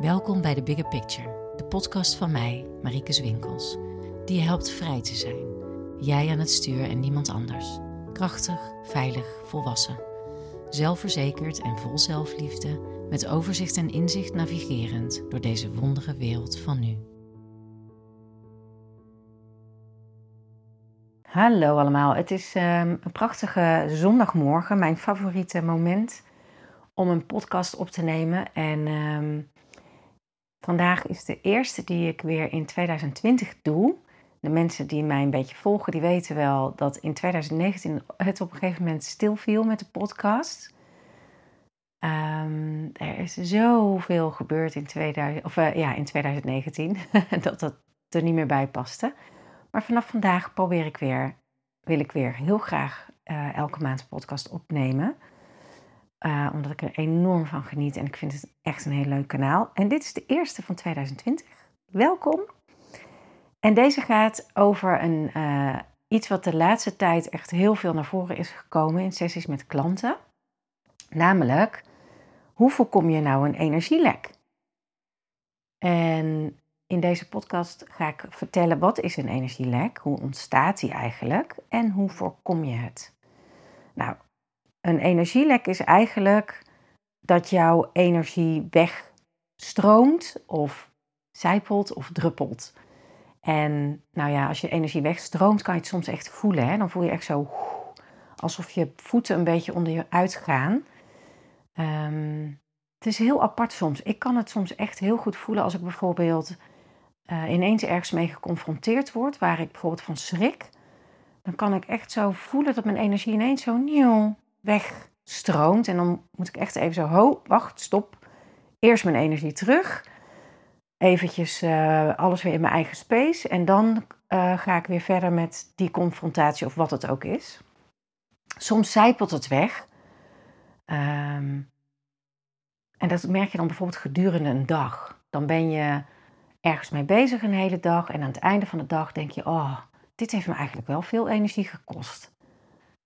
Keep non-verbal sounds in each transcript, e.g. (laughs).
Welkom bij de Bigger Picture, de podcast van mij, Marieke Zwinkels, die je helpt vrij te zijn. Jij aan het stuur en niemand anders. Krachtig, veilig, volwassen. Zelfverzekerd en vol zelfliefde, met overzicht en inzicht navigerend door deze wondere wereld van nu. Hallo allemaal, het is um, een prachtige zondagmorgen, mijn favoriete moment om een podcast op te nemen. En um, Vandaag is de eerste die ik weer in 2020 doe. De mensen die mij een beetje volgen, die weten wel dat in 2019 het op een gegeven moment stilviel met de podcast. Um, er is zoveel gebeurd in, 2000, of, uh, ja, in 2019 (laughs) dat dat er niet meer bij paste. Maar vanaf vandaag probeer ik weer, wil ik weer heel graag uh, elke maand podcast opnemen. Uh, omdat ik er enorm van geniet en ik vind het echt een heel leuk kanaal. En dit is de eerste van 2020. Welkom. En deze gaat over een, uh, iets wat de laatste tijd echt heel veel naar voren is gekomen in sessies met klanten. Namelijk, hoe voorkom je nou een energielek? En in deze podcast ga ik vertellen wat is een energielek, hoe ontstaat die eigenlijk en hoe voorkom je het. Nou, een energielek is eigenlijk dat jouw energie wegstroomt of zijpelt of druppelt. En nou ja, als je energie wegstroomt, kan je het soms echt voelen. Hè? Dan voel je echt zo alsof je voeten een beetje onder je uitgaan. Um, het is heel apart soms. Ik kan het soms echt heel goed voelen als ik bijvoorbeeld uh, ineens ergens mee geconfronteerd word, waar ik bijvoorbeeld van schrik. Dan kan ik echt zo voelen dat mijn energie ineens zo nieuw wegstroomt. En dan moet ik echt even zo, ho, wacht, stop. Eerst mijn energie terug. Eventjes uh, alles weer in mijn eigen space. En dan uh, ga ik weer verder met die confrontatie of wat het ook is. Soms zijpelt het weg. Um, en dat merk je dan bijvoorbeeld gedurende een dag. Dan ben je ergens mee bezig een hele dag. En aan het einde van de dag denk je, oh, dit heeft me eigenlijk wel veel energie gekost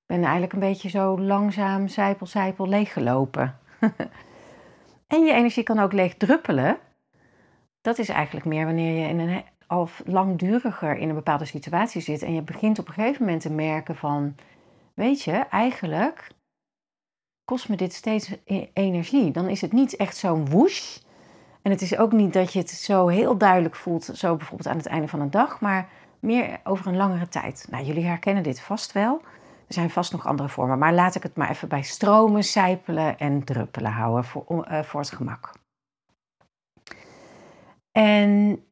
ben eigenlijk een beetje zo langzaam, zijpel, zijpel, leeggelopen. (laughs) en je energie kan ook leeg druppelen. Dat is eigenlijk meer wanneer je in een al langduriger in een bepaalde situatie zit en je begint op een gegeven moment te merken van, weet je, eigenlijk kost me dit steeds e-, energie. Dan is het niet echt zo'n woesh. En het is ook niet dat je het zo heel duidelijk voelt, zo bijvoorbeeld aan het einde van een dag, maar meer over een langere tijd. Nou, jullie herkennen dit vast wel. Er zijn vast nog andere vormen, maar laat ik het maar even bij stromen, sijpelen en druppelen houden voor, uh, voor het gemak. En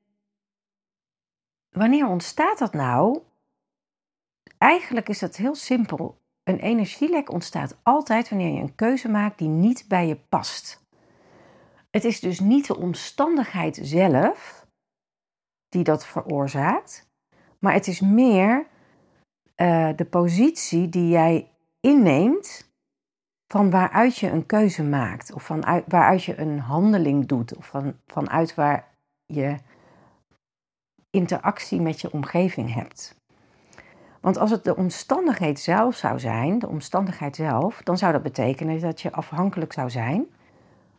wanneer ontstaat dat nou? Eigenlijk is dat heel simpel. Een energielek ontstaat altijd wanneer je een keuze maakt die niet bij je past. Het is dus niet de omstandigheid zelf die dat veroorzaakt, maar het is meer uh, de positie die jij inneemt van waaruit je een keuze maakt, of van waaruit je een handeling doet, of van, vanuit waar je interactie met je omgeving hebt. Want als het de omstandigheid zelf zou zijn, de omstandigheid zelf, dan zou dat betekenen dat je afhankelijk zou zijn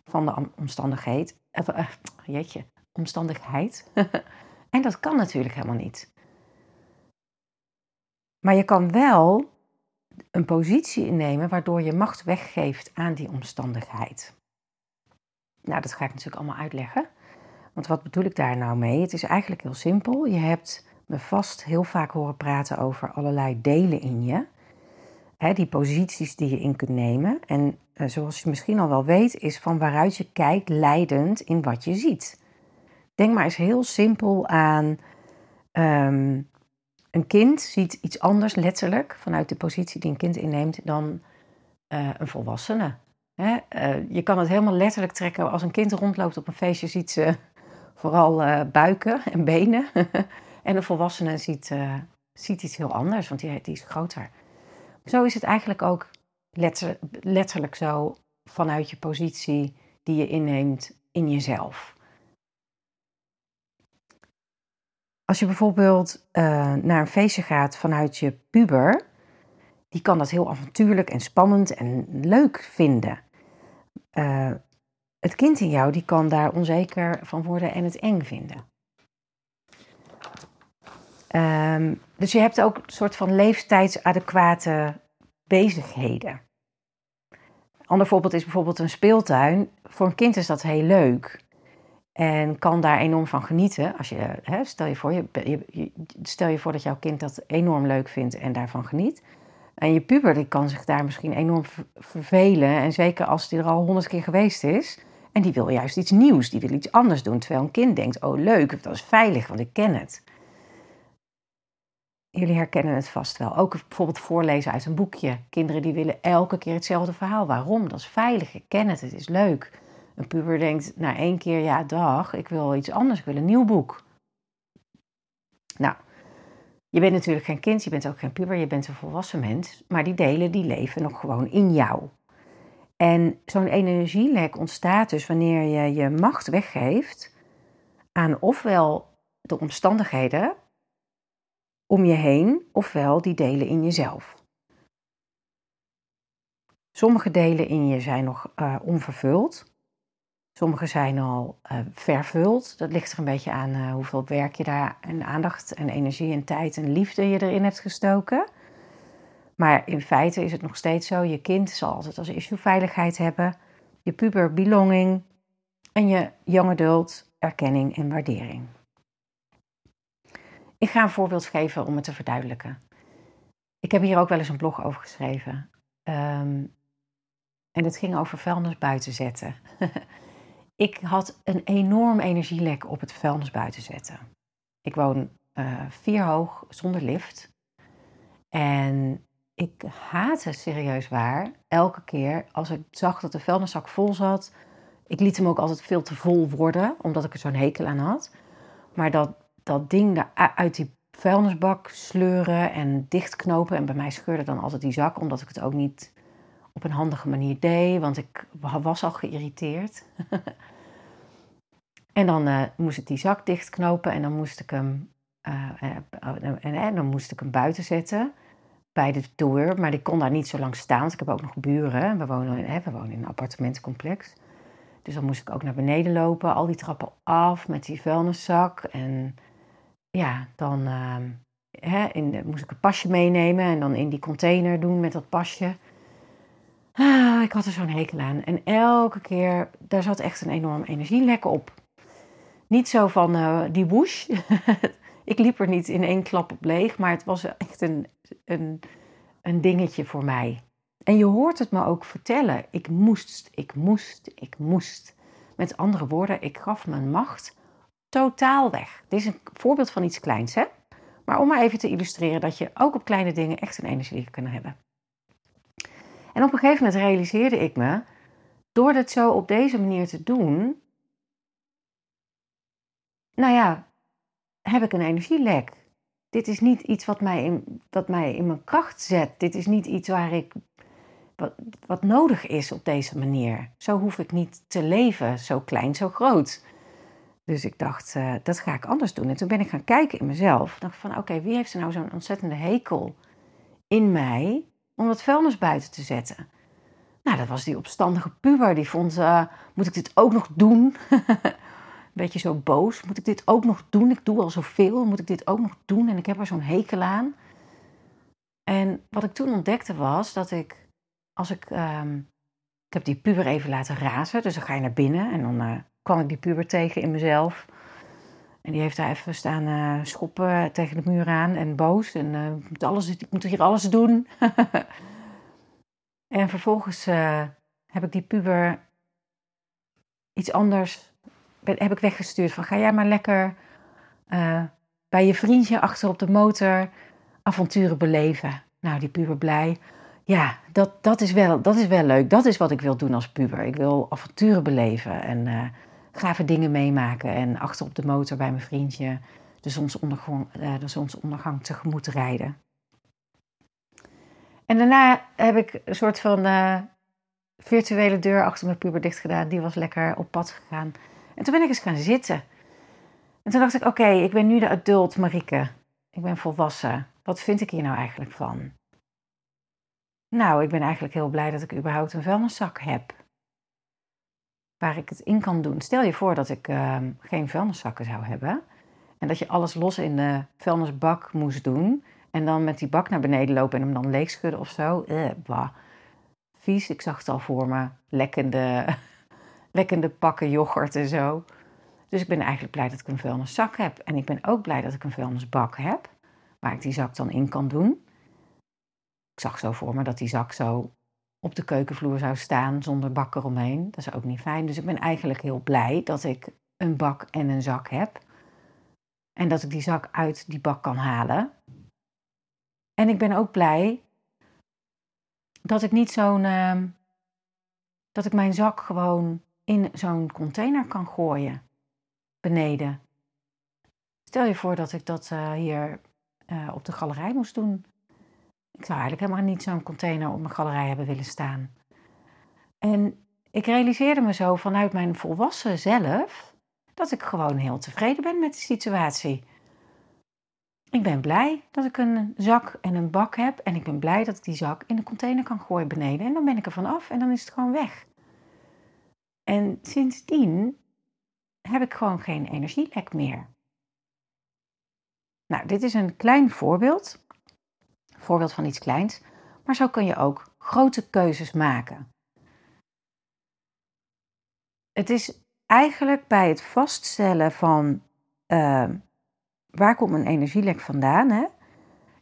van de omstandigheid. Uh, jeetje, omstandigheid. (laughs) en dat kan natuurlijk helemaal niet. Maar je kan wel een positie innemen waardoor je macht weggeeft aan die omstandigheid. Nou, dat ga ik natuurlijk allemaal uitleggen. Want wat bedoel ik daar nou mee? Het is eigenlijk heel simpel. Je hebt me vast heel vaak horen praten over allerlei delen in je. Die posities die je in kunt nemen. En uh, zoals je misschien al wel weet, is van waaruit je kijkt leidend in wat je ziet. Denk maar eens heel simpel aan um, een kind ziet iets anders letterlijk vanuit de positie die een kind inneemt dan uh, een volwassene. Hè? Uh, je kan het helemaal letterlijk trekken. Als een kind rondloopt op een feestje, ziet ze (laughs) vooral uh, buiken en benen. (laughs) en een volwassene ziet, ziet iets heel anders, want die, die is groter. Zo is het eigenlijk ook letter, letterlijk zo vanuit je positie die je inneemt in jezelf. Als je bijvoorbeeld uh, naar een feestje gaat vanuit je puber, die kan dat heel avontuurlijk en spannend en leuk vinden. Uh, het kind in jou die kan daar onzeker van worden en het eng vinden. Ehm, dus je hebt ook een soort van leeftijdsadequate bezigheden. Een ander voorbeeld is bijvoorbeeld een speeltuin. Voor een kind is dat heel leuk. En kan daar enorm van genieten. Als je, hè, stel, je voor, je, je, stel je voor dat jouw kind dat enorm leuk vindt en daarvan geniet. En je puber die kan zich daar misschien enorm vervelen. En zeker als die er al honderd keer geweest is. En die wil juist iets nieuws, die wil iets anders doen. Terwijl een kind denkt, oh leuk, dat is veilig, want ik ken het. Jullie herkennen het vast wel. Ook bijvoorbeeld voorlezen uit een boekje. Kinderen die willen elke keer hetzelfde verhaal. Waarom? Dat is veilig, ik ken het, het is leuk. Een puber denkt na één keer, ja dag, ik wil iets anders, ik wil een nieuw boek. Nou, je bent natuurlijk geen kind, je bent ook geen puber, je bent een volwassen mens. Maar die delen, die leven nog gewoon in jou. En zo'n energielek ontstaat dus wanneer je je macht weggeeft aan ofwel de omstandigheden om je heen, ofwel die delen in jezelf. Sommige delen in je zijn nog uh, onvervuld. Sommige zijn al uh, vervuld. Dat ligt er een beetje aan uh, hoeveel werk je daar en aandacht en energie en tijd en liefde je erin hebt gestoken. Maar in feite is het nog steeds zo: je kind zal altijd als issue veiligheid hebben, je puber belonging en je young adult erkenning en waardering. Ik ga een voorbeeld geven om het te verduidelijken. Ik heb hier ook wel eens een blog over geschreven. Um, en het ging over vuilnis buiten zetten. (laughs) ik had een enorm energielek op het vuilnis buiten zetten. Ik woon uh, vier hoog zonder lift. En ik haatte serieus waar elke keer als ik zag dat de vuilniszak vol zat. Ik liet hem ook altijd veel te vol worden, omdat ik er zo'n hekel aan had. Maar dat, dat ding daar uit die vuilnisbak sleuren en dichtknopen. En bij mij scheurde dan altijd die zak, omdat ik het ook niet op een handige manier deed, want ik was al geïrriteerd. (laughs) en dan uh, moest ik die zak dichtknopen en dan moest ik hem, uh, en, en, dan moest ik hem buiten zetten bij de deur, maar die kon daar niet zo lang staan. Want ik heb ook nog buren. We wonen, hè, we wonen in een appartementencomplex. Dus dan moest ik ook naar beneden lopen, al die trappen af met die vuilniszak. En ja, dan uh, hè, in, moest ik een pasje meenemen en dan in die container doen met dat pasje. Ah, ik had er zo'n hekel aan. En elke keer, daar zat echt een enorm energielek op. Niet zo van uh, die whoosh. (laughs) ik liep er niet in één klap op leeg, maar het was echt een, een, een dingetje voor mij. En je hoort het me ook vertellen. Ik moest, ik moest, ik moest. Met andere woorden, ik gaf mijn macht totaal weg. Dit is een voorbeeld van iets kleins, hè? Maar om maar even te illustreren dat je ook op kleine dingen echt een energie kan hebben. En op een gegeven moment realiseerde ik me, door het zo op deze manier te doen, nou ja, heb ik een energielek. Dit is niet iets wat mij in, mij in mijn kracht zet. Dit is niet iets waar ik, wat, nodig is op deze manier. Zo hoef ik niet te leven, zo klein, zo groot. Dus ik dacht, uh, dat ga ik anders doen. En toen ben ik gaan kijken in mezelf. dacht van, oké, wie heeft er nou zo'n ontzettende hekel in mij om het vuilnis buiten te zetten. Nou, dat was die opstandige puber. Die vond, uh, moet ik dit ook nog doen? (laughs) Beetje zo boos. Moet ik dit ook nog doen? Ik doe al zoveel. Moet ik dit ook nog doen? En ik heb er zo'n hekel aan. En wat ik toen ontdekte was dat ik, als ik, um, ik heb die puber even laten razen. Dus dan ga je naar binnen en dan uh, kwam ik die puber tegen in mezelf. En die heeft daar even staan uh, schoppen tegen de muur aan en boos. En uh, moet alles, ik moet hier alles doen. (laughs) en vervolgens uh, heb ik die puber iets anders heb ik weggestuurd. Van ga jij maar lekker bij je vriendje achter op de motor avonturen beleven. Nou, die puber blij. Ja, dat, dat, is wel, dat is wel leuk. Dat is wat ik wil doen als puber. Ik wil avonturen beleven en gave dingen meemaken. En achter op de motor bij mijn vriendje de zonsondergang, uh, de zonsondergang tegemoet rijden. En daarna heb ik een soort van uh, virtuele deur achter mijn puber dicht gedaan. Die was lekker op pad gegaan. En toen ben ik eens gaan zitten. En toen dacht ik, oké, ik ben nu de adult Marike. Ik ben volwassen. Wat vind ik hier nou eigenlijk van? Nou, ik ben eigenlijk heel blij dat ik überhaupt een vuilniszak heb. Waar ik het in kan doen. Stel je voor dat ik ehm, geen vuilniszakken zou hebben en dat je alles los in de vuilnisbak moest doen en dan met die bak naar beneden lopen en hem dan leegschudden of zo. Eh, bah. Vies, ik zag het al voor me. Lekkende, (laughs) lekkende pakken yoghurt en zo. Dus ik ben eigenlijk blij dat ik een vuilniszak heb. En ik ben ook blij dat ik een vuilnisbak heb, waar ik die zak dan in kan doen. Ik zag zo voor me dat die zak zo op de keukenvloer zou staan zonder bak eromheen. Dat is ook niet fijn. Dus ik ben eigenlijk heel blij dat ik een bak en een zak heb. En dat ik die zak uit die bak kan halen. En ik ben ook blij dat ik niet zo'n. Ehm, dat ik mijn zak gewoon in zo'n container kan gooien. Beneden. Stel je voor dat ik dat uh, hier uh, op de galerij moest doen. Ik zou eigenlijk helemaal niet zo'n container op mijn galerij hebben willen staan. En ik realiseerde me zo vanuit mijn volwassen zelf dat ik gewoon heel tevreden ben met de situatie. Ik ben blij dat ik een zak en een bak heb en ik ben blij dat ik die zak in de container kan gooien beneden en dan ben ik er vanaf en dan is het gewoon weg. En sindsdien heb ik gewoon geen energielek meer. Nou, dit is een klein voorbeeld voorbeeld van iets kleins, maar zo kun je ook grote keuzes maken. Het is eigenlijk bij het vaststellen van uh, waar komt mijn energielek vandaan, hè,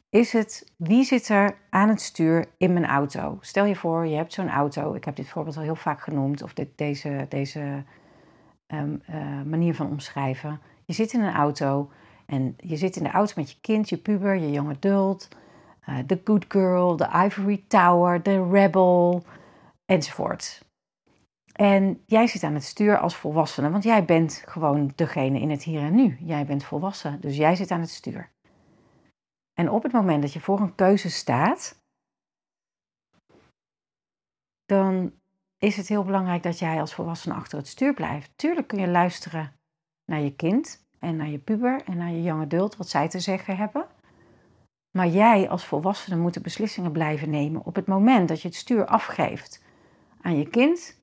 is het wie zit er aan het stuur in mijn auto. Stel je voor, je hebt zo'n auto, ik heb dit voorbeeld al heel vaak genoemd, of dit, deze, deze um, uh, manier van omschrijven. Je zit in een auto en je zit in de auto met je kind, je puber, je young adult de uh, Good Girl, de Ivory Tower, de Rebel enzovoort. En jij zit aan het stuur als volwassene, want jij bent gewoon degene in het hier en nu. Jij bent volwassen, dus jij zit aan het stuur. En op het moment dat je voor een keuze staat, dan is het heel belangrijk dat jij als volwassene achter het stuur blijft. Tuurlijk kun je luisteren naar je kind en naar je puber en naar je young adult, wat zij te zeggen hebben. Maar jij als volwassene moet de beslissingen blijven nemen op het moment dat je het stuur afgeeft aan je kind.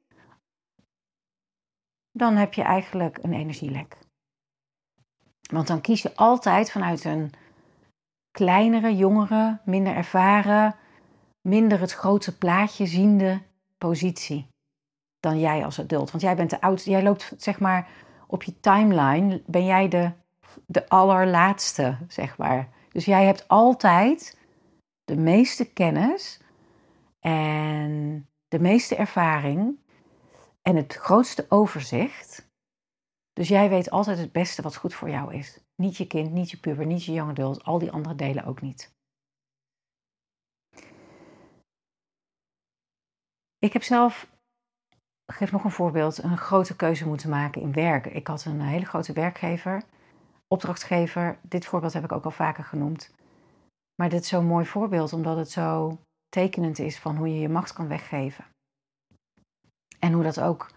Dan heb je eigenlijk een energielek. Want dan kies je altijd vanuit een kleinere, jongere, minder ervaren, minder het grote plaatje ziende positie dan jij als adult. Want jij bent de oudste, jij loopt zeg maar op je timeline, ben jij de, de allerlaatste, zeg maar. Dus jij hebt altijd de meeste kennis en de meeste ervaring en het grootste overzicht. Dus jij weet altijd het beste wat goed voor jou is. Niet je kind, niet je puber, niet je jonge adult, al die andere delen ook niet. Ik heb zelf, ik geef nog een voorbeeld, een grote keuze moeten maken in werk. Ik had een hele grote werkgever opdrachtgever. Dit voorbeeld heb ik ook al vaker genoemd. Maar dit is zo'n mooi voorbeeld omdat het zo tekenend is van hoe je je macht kan weggeven. En hoe dat ook,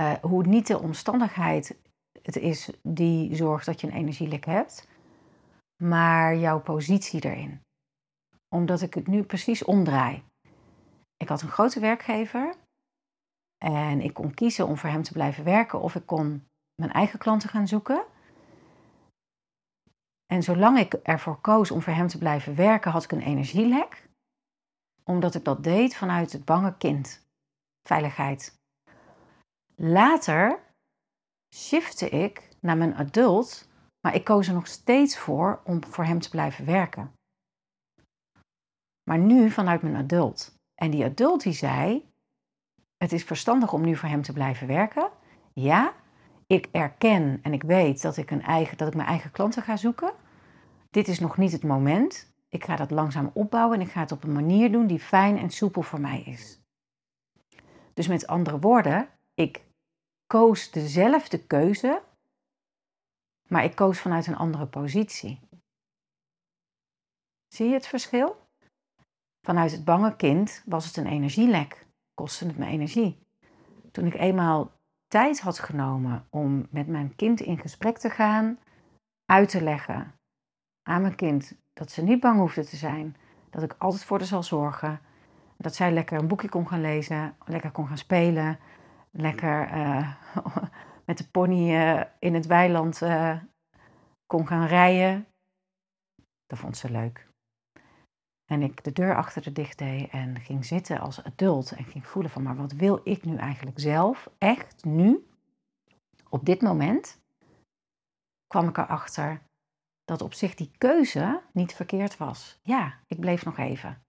uh, hoe het niet de omstandigheid het is die zorgt dat je een energielek hebt, maar jouw positie erin. Omdat ik het nu precies omdraai. Ik had een grote werkgever en ik kon kiezen om voor hem te blijven werken of ik kon mijn eigen klanten gaan zoeken. En zolang ik ervoor koos om voor hem te blijven werken, had ik een energielek. Omdat ik dat deed vanuit het bange kind. Veiligheid. Later shifte ik naar mijn adult, maar ik koos er nog steeds voor om voor hem te blijven werken. Maar nu vanuit mijn adult. En die adult die zei: Het is verstandig om nu voor hem te blijven werken. Ja, ik erken en ik weet dat ik, een eigen, dat ik mijn eigen klanten ga zoeken. Dit is nog niet het moment. Ik ga dat langzaam opbouwen en ik ga het op een manier doen die fijn en soepel voor mij is. Dus met andere woorden, ik koos dezelfde keuze, maar ik koos vanuit een andere positie. Zie je het verschil? Vanuit het bange kind was het een energielek, kostte het me energie. Toen ik eenmaal tijd had genomen om met mijn kind in gesprek te gaan, uit te leggen aan mijn kind dat ze niet bang hoefde te zijn, dat ik altijd voor haar zal zorgen, dat zij lekker een boekje kon gaan lezen, lekker kon gaan spelen, lekker uh, (laughs) met de pony uh, in het weiland uh, kon gaan rijden. Dat vond ze leuk. En ik de deur achter de dicht deed en ging zitten als adult en ging voelen van, maar wat wil ik nu eigenlijk zelf, echt nu, op dit moment, kwam ik erachter dat op zich die keuze niet verkeerd was. Ja, ik bleef nog even.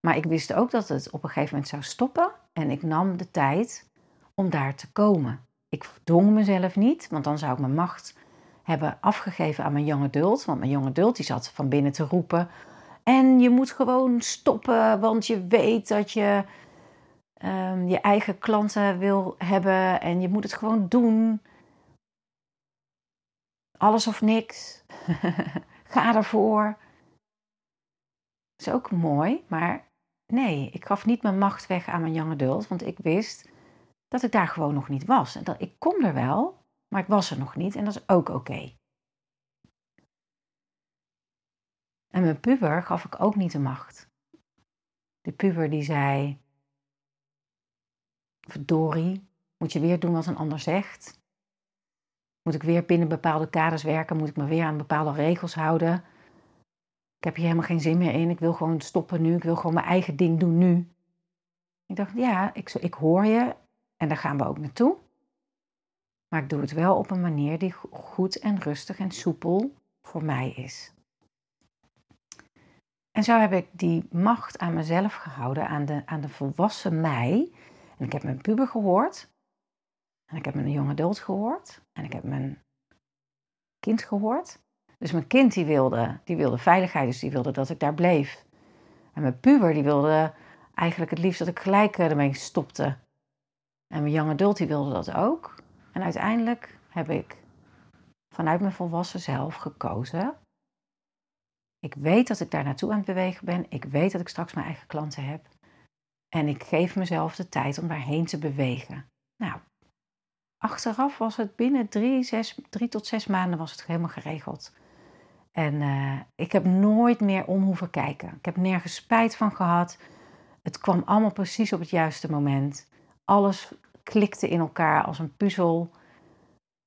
Maar ik wist ook dat het op een gegeven moment zou stoppen en ik nam de tijd om daar te komen. Ik dwong mezelf niet, want dan zou ik mijn macht hebben afgegeven aan mijn jonge adult. Want mijn jonge adult die zat van binnen te roepen. En je moet gewoon stoppen, want je weet dat je um, je eigen klanten wil hebben en je moet het gewoon doen. Alles of niks. (laughs) Ga ervoor. Dat is ook mooi, maar nee, ik gaf niet mijn macht weg aan mijn jonge adult, want ik wist dat ik daar gewoon nog niet was. En dat ik kom er wel, maar ik was er nog niet en dat is ook oké. En mijn puber gaf ik ook niet de macht. De puber die zei: Verdorie, moet je weer doen wat een ander zegt? Moet ik weer binnen bepaalde kaders werken? Moet ik me weer aan bepaalde regels houden? Ik heb hier helemaal geen zin meer in. Ik wil gewoon stoppen nu. Ik wil gewoon mijn eigen ding doen nu. Ik dacht, ja, ik, ik hoor je en daar gaan we ook naartoe. Maar ik doe het wel op een manier die goed en rustig en soepel voor mij is. En zo heb ik die macht aan mezelf gehouden, aan de, aan de volwassen mij. En ik heb mijn puber gehoord. En ik heb mijn jonge adult gehoord. En ik heb mijn kind gehoord. Dus mijn kind die wilde, die wilde veiligheid, dus die wilde dat ik daar bleef. En mijn puber die wilde eigenlijk het liefst dat ik gelijk eh, ermee stopte. En mijn jonge adult die wilde dat ook. En uiteindelijk heb ik vanuit mijn volwassen zelf gekozen ik weet dat ik daar naartoe aan het bewegen ben. Ik weet dat ik straks mijn eigen klanten heb. En ik geef mezelf de tijd om daarheen te bewegen. Nou, achteraf was het binnen drie, zes, drie tot zes maanden was het helemaal geregeld. En uh, ik heb nooit meer om hoeven kijken. Ik heb nergens spijt van gehad. Het kwam allemaal precies op het juiste moment. Alles klikte in elkaar als een puzzel.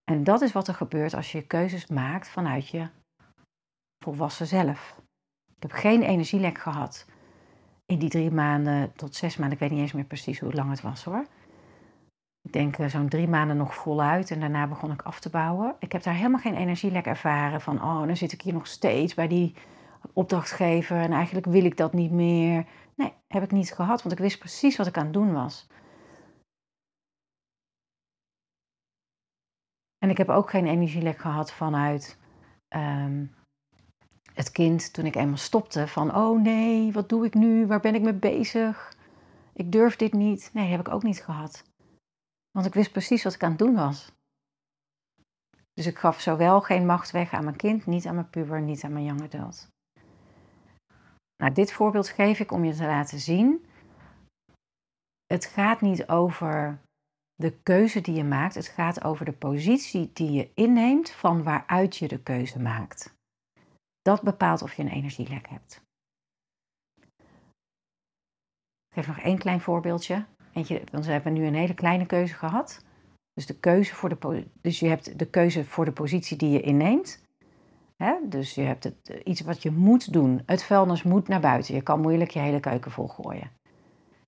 En dat is wat er gebeurt als je keuzes maakt vanuit je volwassen zelf. Ik heb geen energielek gehad in die drie maanden tot zes maanden. Ik weet niet eens meer precies hoe lang het was hoor. Ik denk uh, zo'n drie maanden nog voluit en daarna begon ik af te bouwen. Ik heb daar helemaal geen energielek ervaren van, oh, dan zit ik hier nog steeds bij die opdrachtgever en eigenlijk wil ik dat niet meer. Nee, heb ik niet gehad, want ik wist precies wat ik aan het doen was. En ik heb ook geen energielek gehad vanuit um, het kind, toen ik eenmaal stopte, van oh nee, wat doe ik nu? Waar ben ik mee bezig? Ik durf dit niet. Nee, heb ik ook niet gehad. Want ik wist precies wat ik aan het doen was. Dus ik gaf zowel geen macht weg aan mijn kind, niet aan mijn puber, niet aan mijn young adult. Nou, dit voorbeeld geef ik om je te laten zien. Het gaat niet over de keuze die je maakt, het gaat over de positie die je inneemt van waaruit je de keuze maakt. Dat bepaalt of je een energielek hebt. Ik geef nog één klein voorbeeldje. Eentje, want we hebben nu een hele kleine keuze gehad. Dus, de keuze voor de, dus je hebt de keuze voor de positie die je inneemt. Dus je hebt het, iets wat je moet doen. Het vuilnis moet naar buiten. Je kan moeilijk je hele keuken volgooien.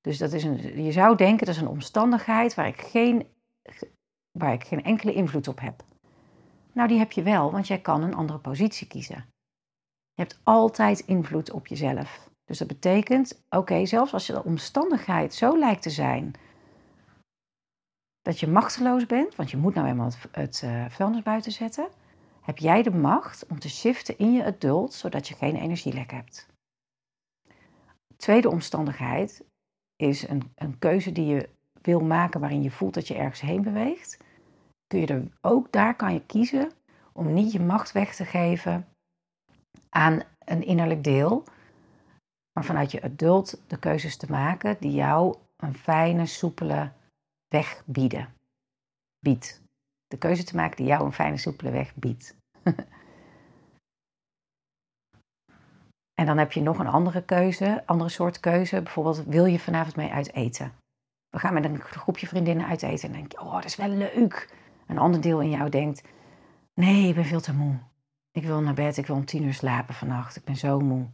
Dus dat is een, je zou denken dat is een omstandigheid waar ik, geen, waar ik geen enkele invloed op heb. Nou, die heb je wel, want jij kan een andere positie kiezen. Je hebt altijd invloed op jezelf. Dus dat betekent, oké, zelfs als je de omstandigheid zo lijkt te zijn dat je machteloos bent, want je moet nou eenmaal het, het uh, vuilnis buiten zetten, heb jij de macht om te shiften in je adult, zodat je geen energielek hebt. Tweede omstandigheid is een, een keuze die je wil maken waarin je voelt dat je ergens heen beweegt. Kun je er, ook daar kan je kiezen om niet je macht weg te geven aan een innerlijk deel, maar vanuit je adult de keuzes te maken die jou een fijne, soepele weg bieden. Biedt. De keuze te maken die jou een fijne, soepele weg biedt. (laughs) en dan heb je nog een andere keuze, andere soort keuze. Bijvoorbeeld, wil je vanavond mee uit eten? We gaan met een groepje vriendinnen uit eten en denk je, oh, dat is wel leuk. Een ander deel in jou denkt, nee, ik ben veel te moe. Ik wil naar bed, ik wil om tien uur slapen vannacht, ik ben zo moe.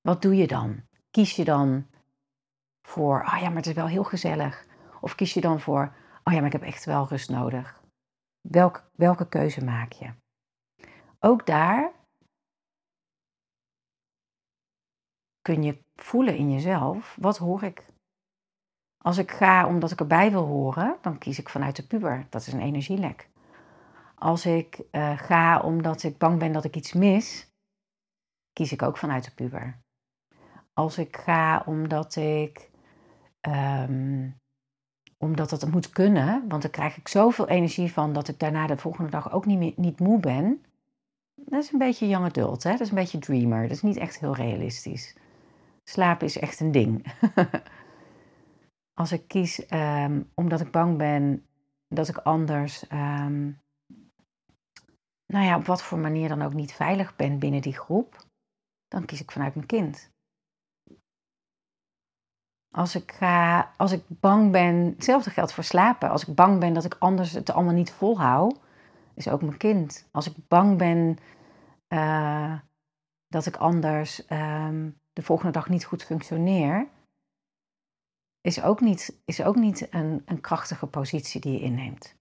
Wat doe je dan? Kies je dan voor, oh ja, maar het is wel heel gezellig. Of kies je dan voor, oh ja, maar ik heb echt wel rust nodig. Welke, welke keuze maak je? Ook daar kun je voelen in jezelf, wat hoor ik? Als ik ga omdat ik erbij wil horen, dan kies ik vanuit de puber. Dat is een energielek. Als ik uh, ga omdat ik bang ben dat ik iets mis, kies ik ook vanuit de puber. Als ik ga omdat ik um, omdat het moet kunnen, want dan krijg ik zoveel energie van dat ik daarna de volgende dag ook niet, niet moe ben. Dat is een beetje young adult, hè? dat is een beetje dreamer, dat is niet echt heel realistisch. Slapen is echt een ding. (laughs) Als ik kies um, omdat ik bang ben dat ik anders, um, nou ja, op wat voor manier dan ook niet veilig ben binnen die groep, dan kies ik vanuit mijn kind. Als ik, ga, als ik bang ben, hetzelfde geldt voor slapen. Als ik bang ben dat ik anders het allemaal niet volhoud, is ook mijn kind. Als ik bang ben uh, dat ik anders um, de volgende dag niet goed functioneer, is ook niet, is ook niet een, een krachtige positie die je inneemt.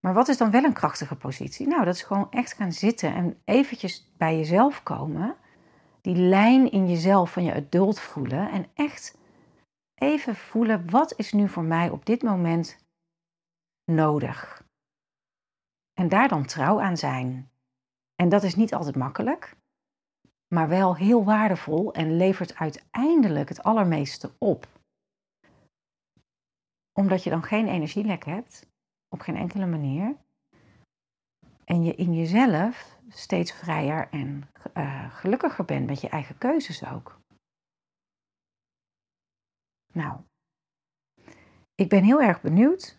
Maar wat is dan wel een krachtige positie? Nou, dat is gewoon echt gaan zitten en eventjes bij jezelf komen die lijn in jezelf van je adult voelen en echt even voelen wat is nu voor mij op dit moment nodig. En daar dan trouw aan zijn. En dat is niet altijd makkelijk, maar wel heel waardevol en levert uiteindelijk het allermeeste op. Omdat je dan geen energielek hebt, op geen enkele manier. En je in jezelf steeds vrijer en uh, gelukkiger bent met je eigen keuzes ook. Nou, ik ben heel erg benieuwd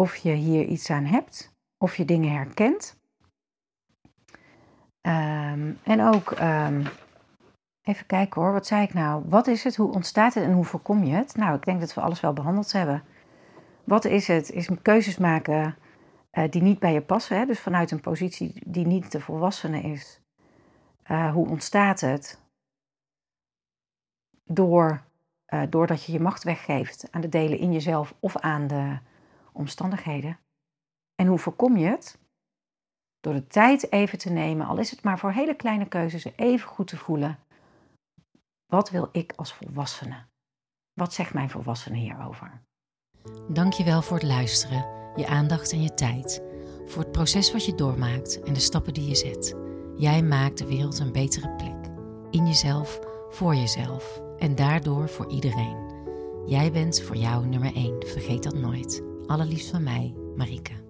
of je hier iets aan hebt, of je dingen herkent. Um, en ook, um, even kijken hoor, wat zei ik nou? Wat is het, hoe ontstaat het en hoe voorkom je het? Nou, ik denk dat we alles wel behandeld hebben. Wat is het? Is keuzes maken uh, die niet bij je passen. Hè? Dus vanuit een positie die niet de volwassene is. Uh, hoe ontstaat het? Door, uh, doordat je je macht weggeeft aan de delen in jezelf of aan de omstandigheden. En hoe voorkom je het? Door de tijd even te nemen, al is het maar voor hele kleine keuzes, even goed te voelen. Wat wil ik als volwassene? Wat zegt mijn volwassene hierover? Dankjewel voor het luisteren je aandacht en je tijd voor het proces wat je doormaakt en de stappen die je zet. Jij maakt de wereld een betere plek. In jezelf, voor jezelf en daardoor voor iedereen. Jij bent voor jou nummer 1, vergeet dat nooit. Allerliefst van mij, Marike.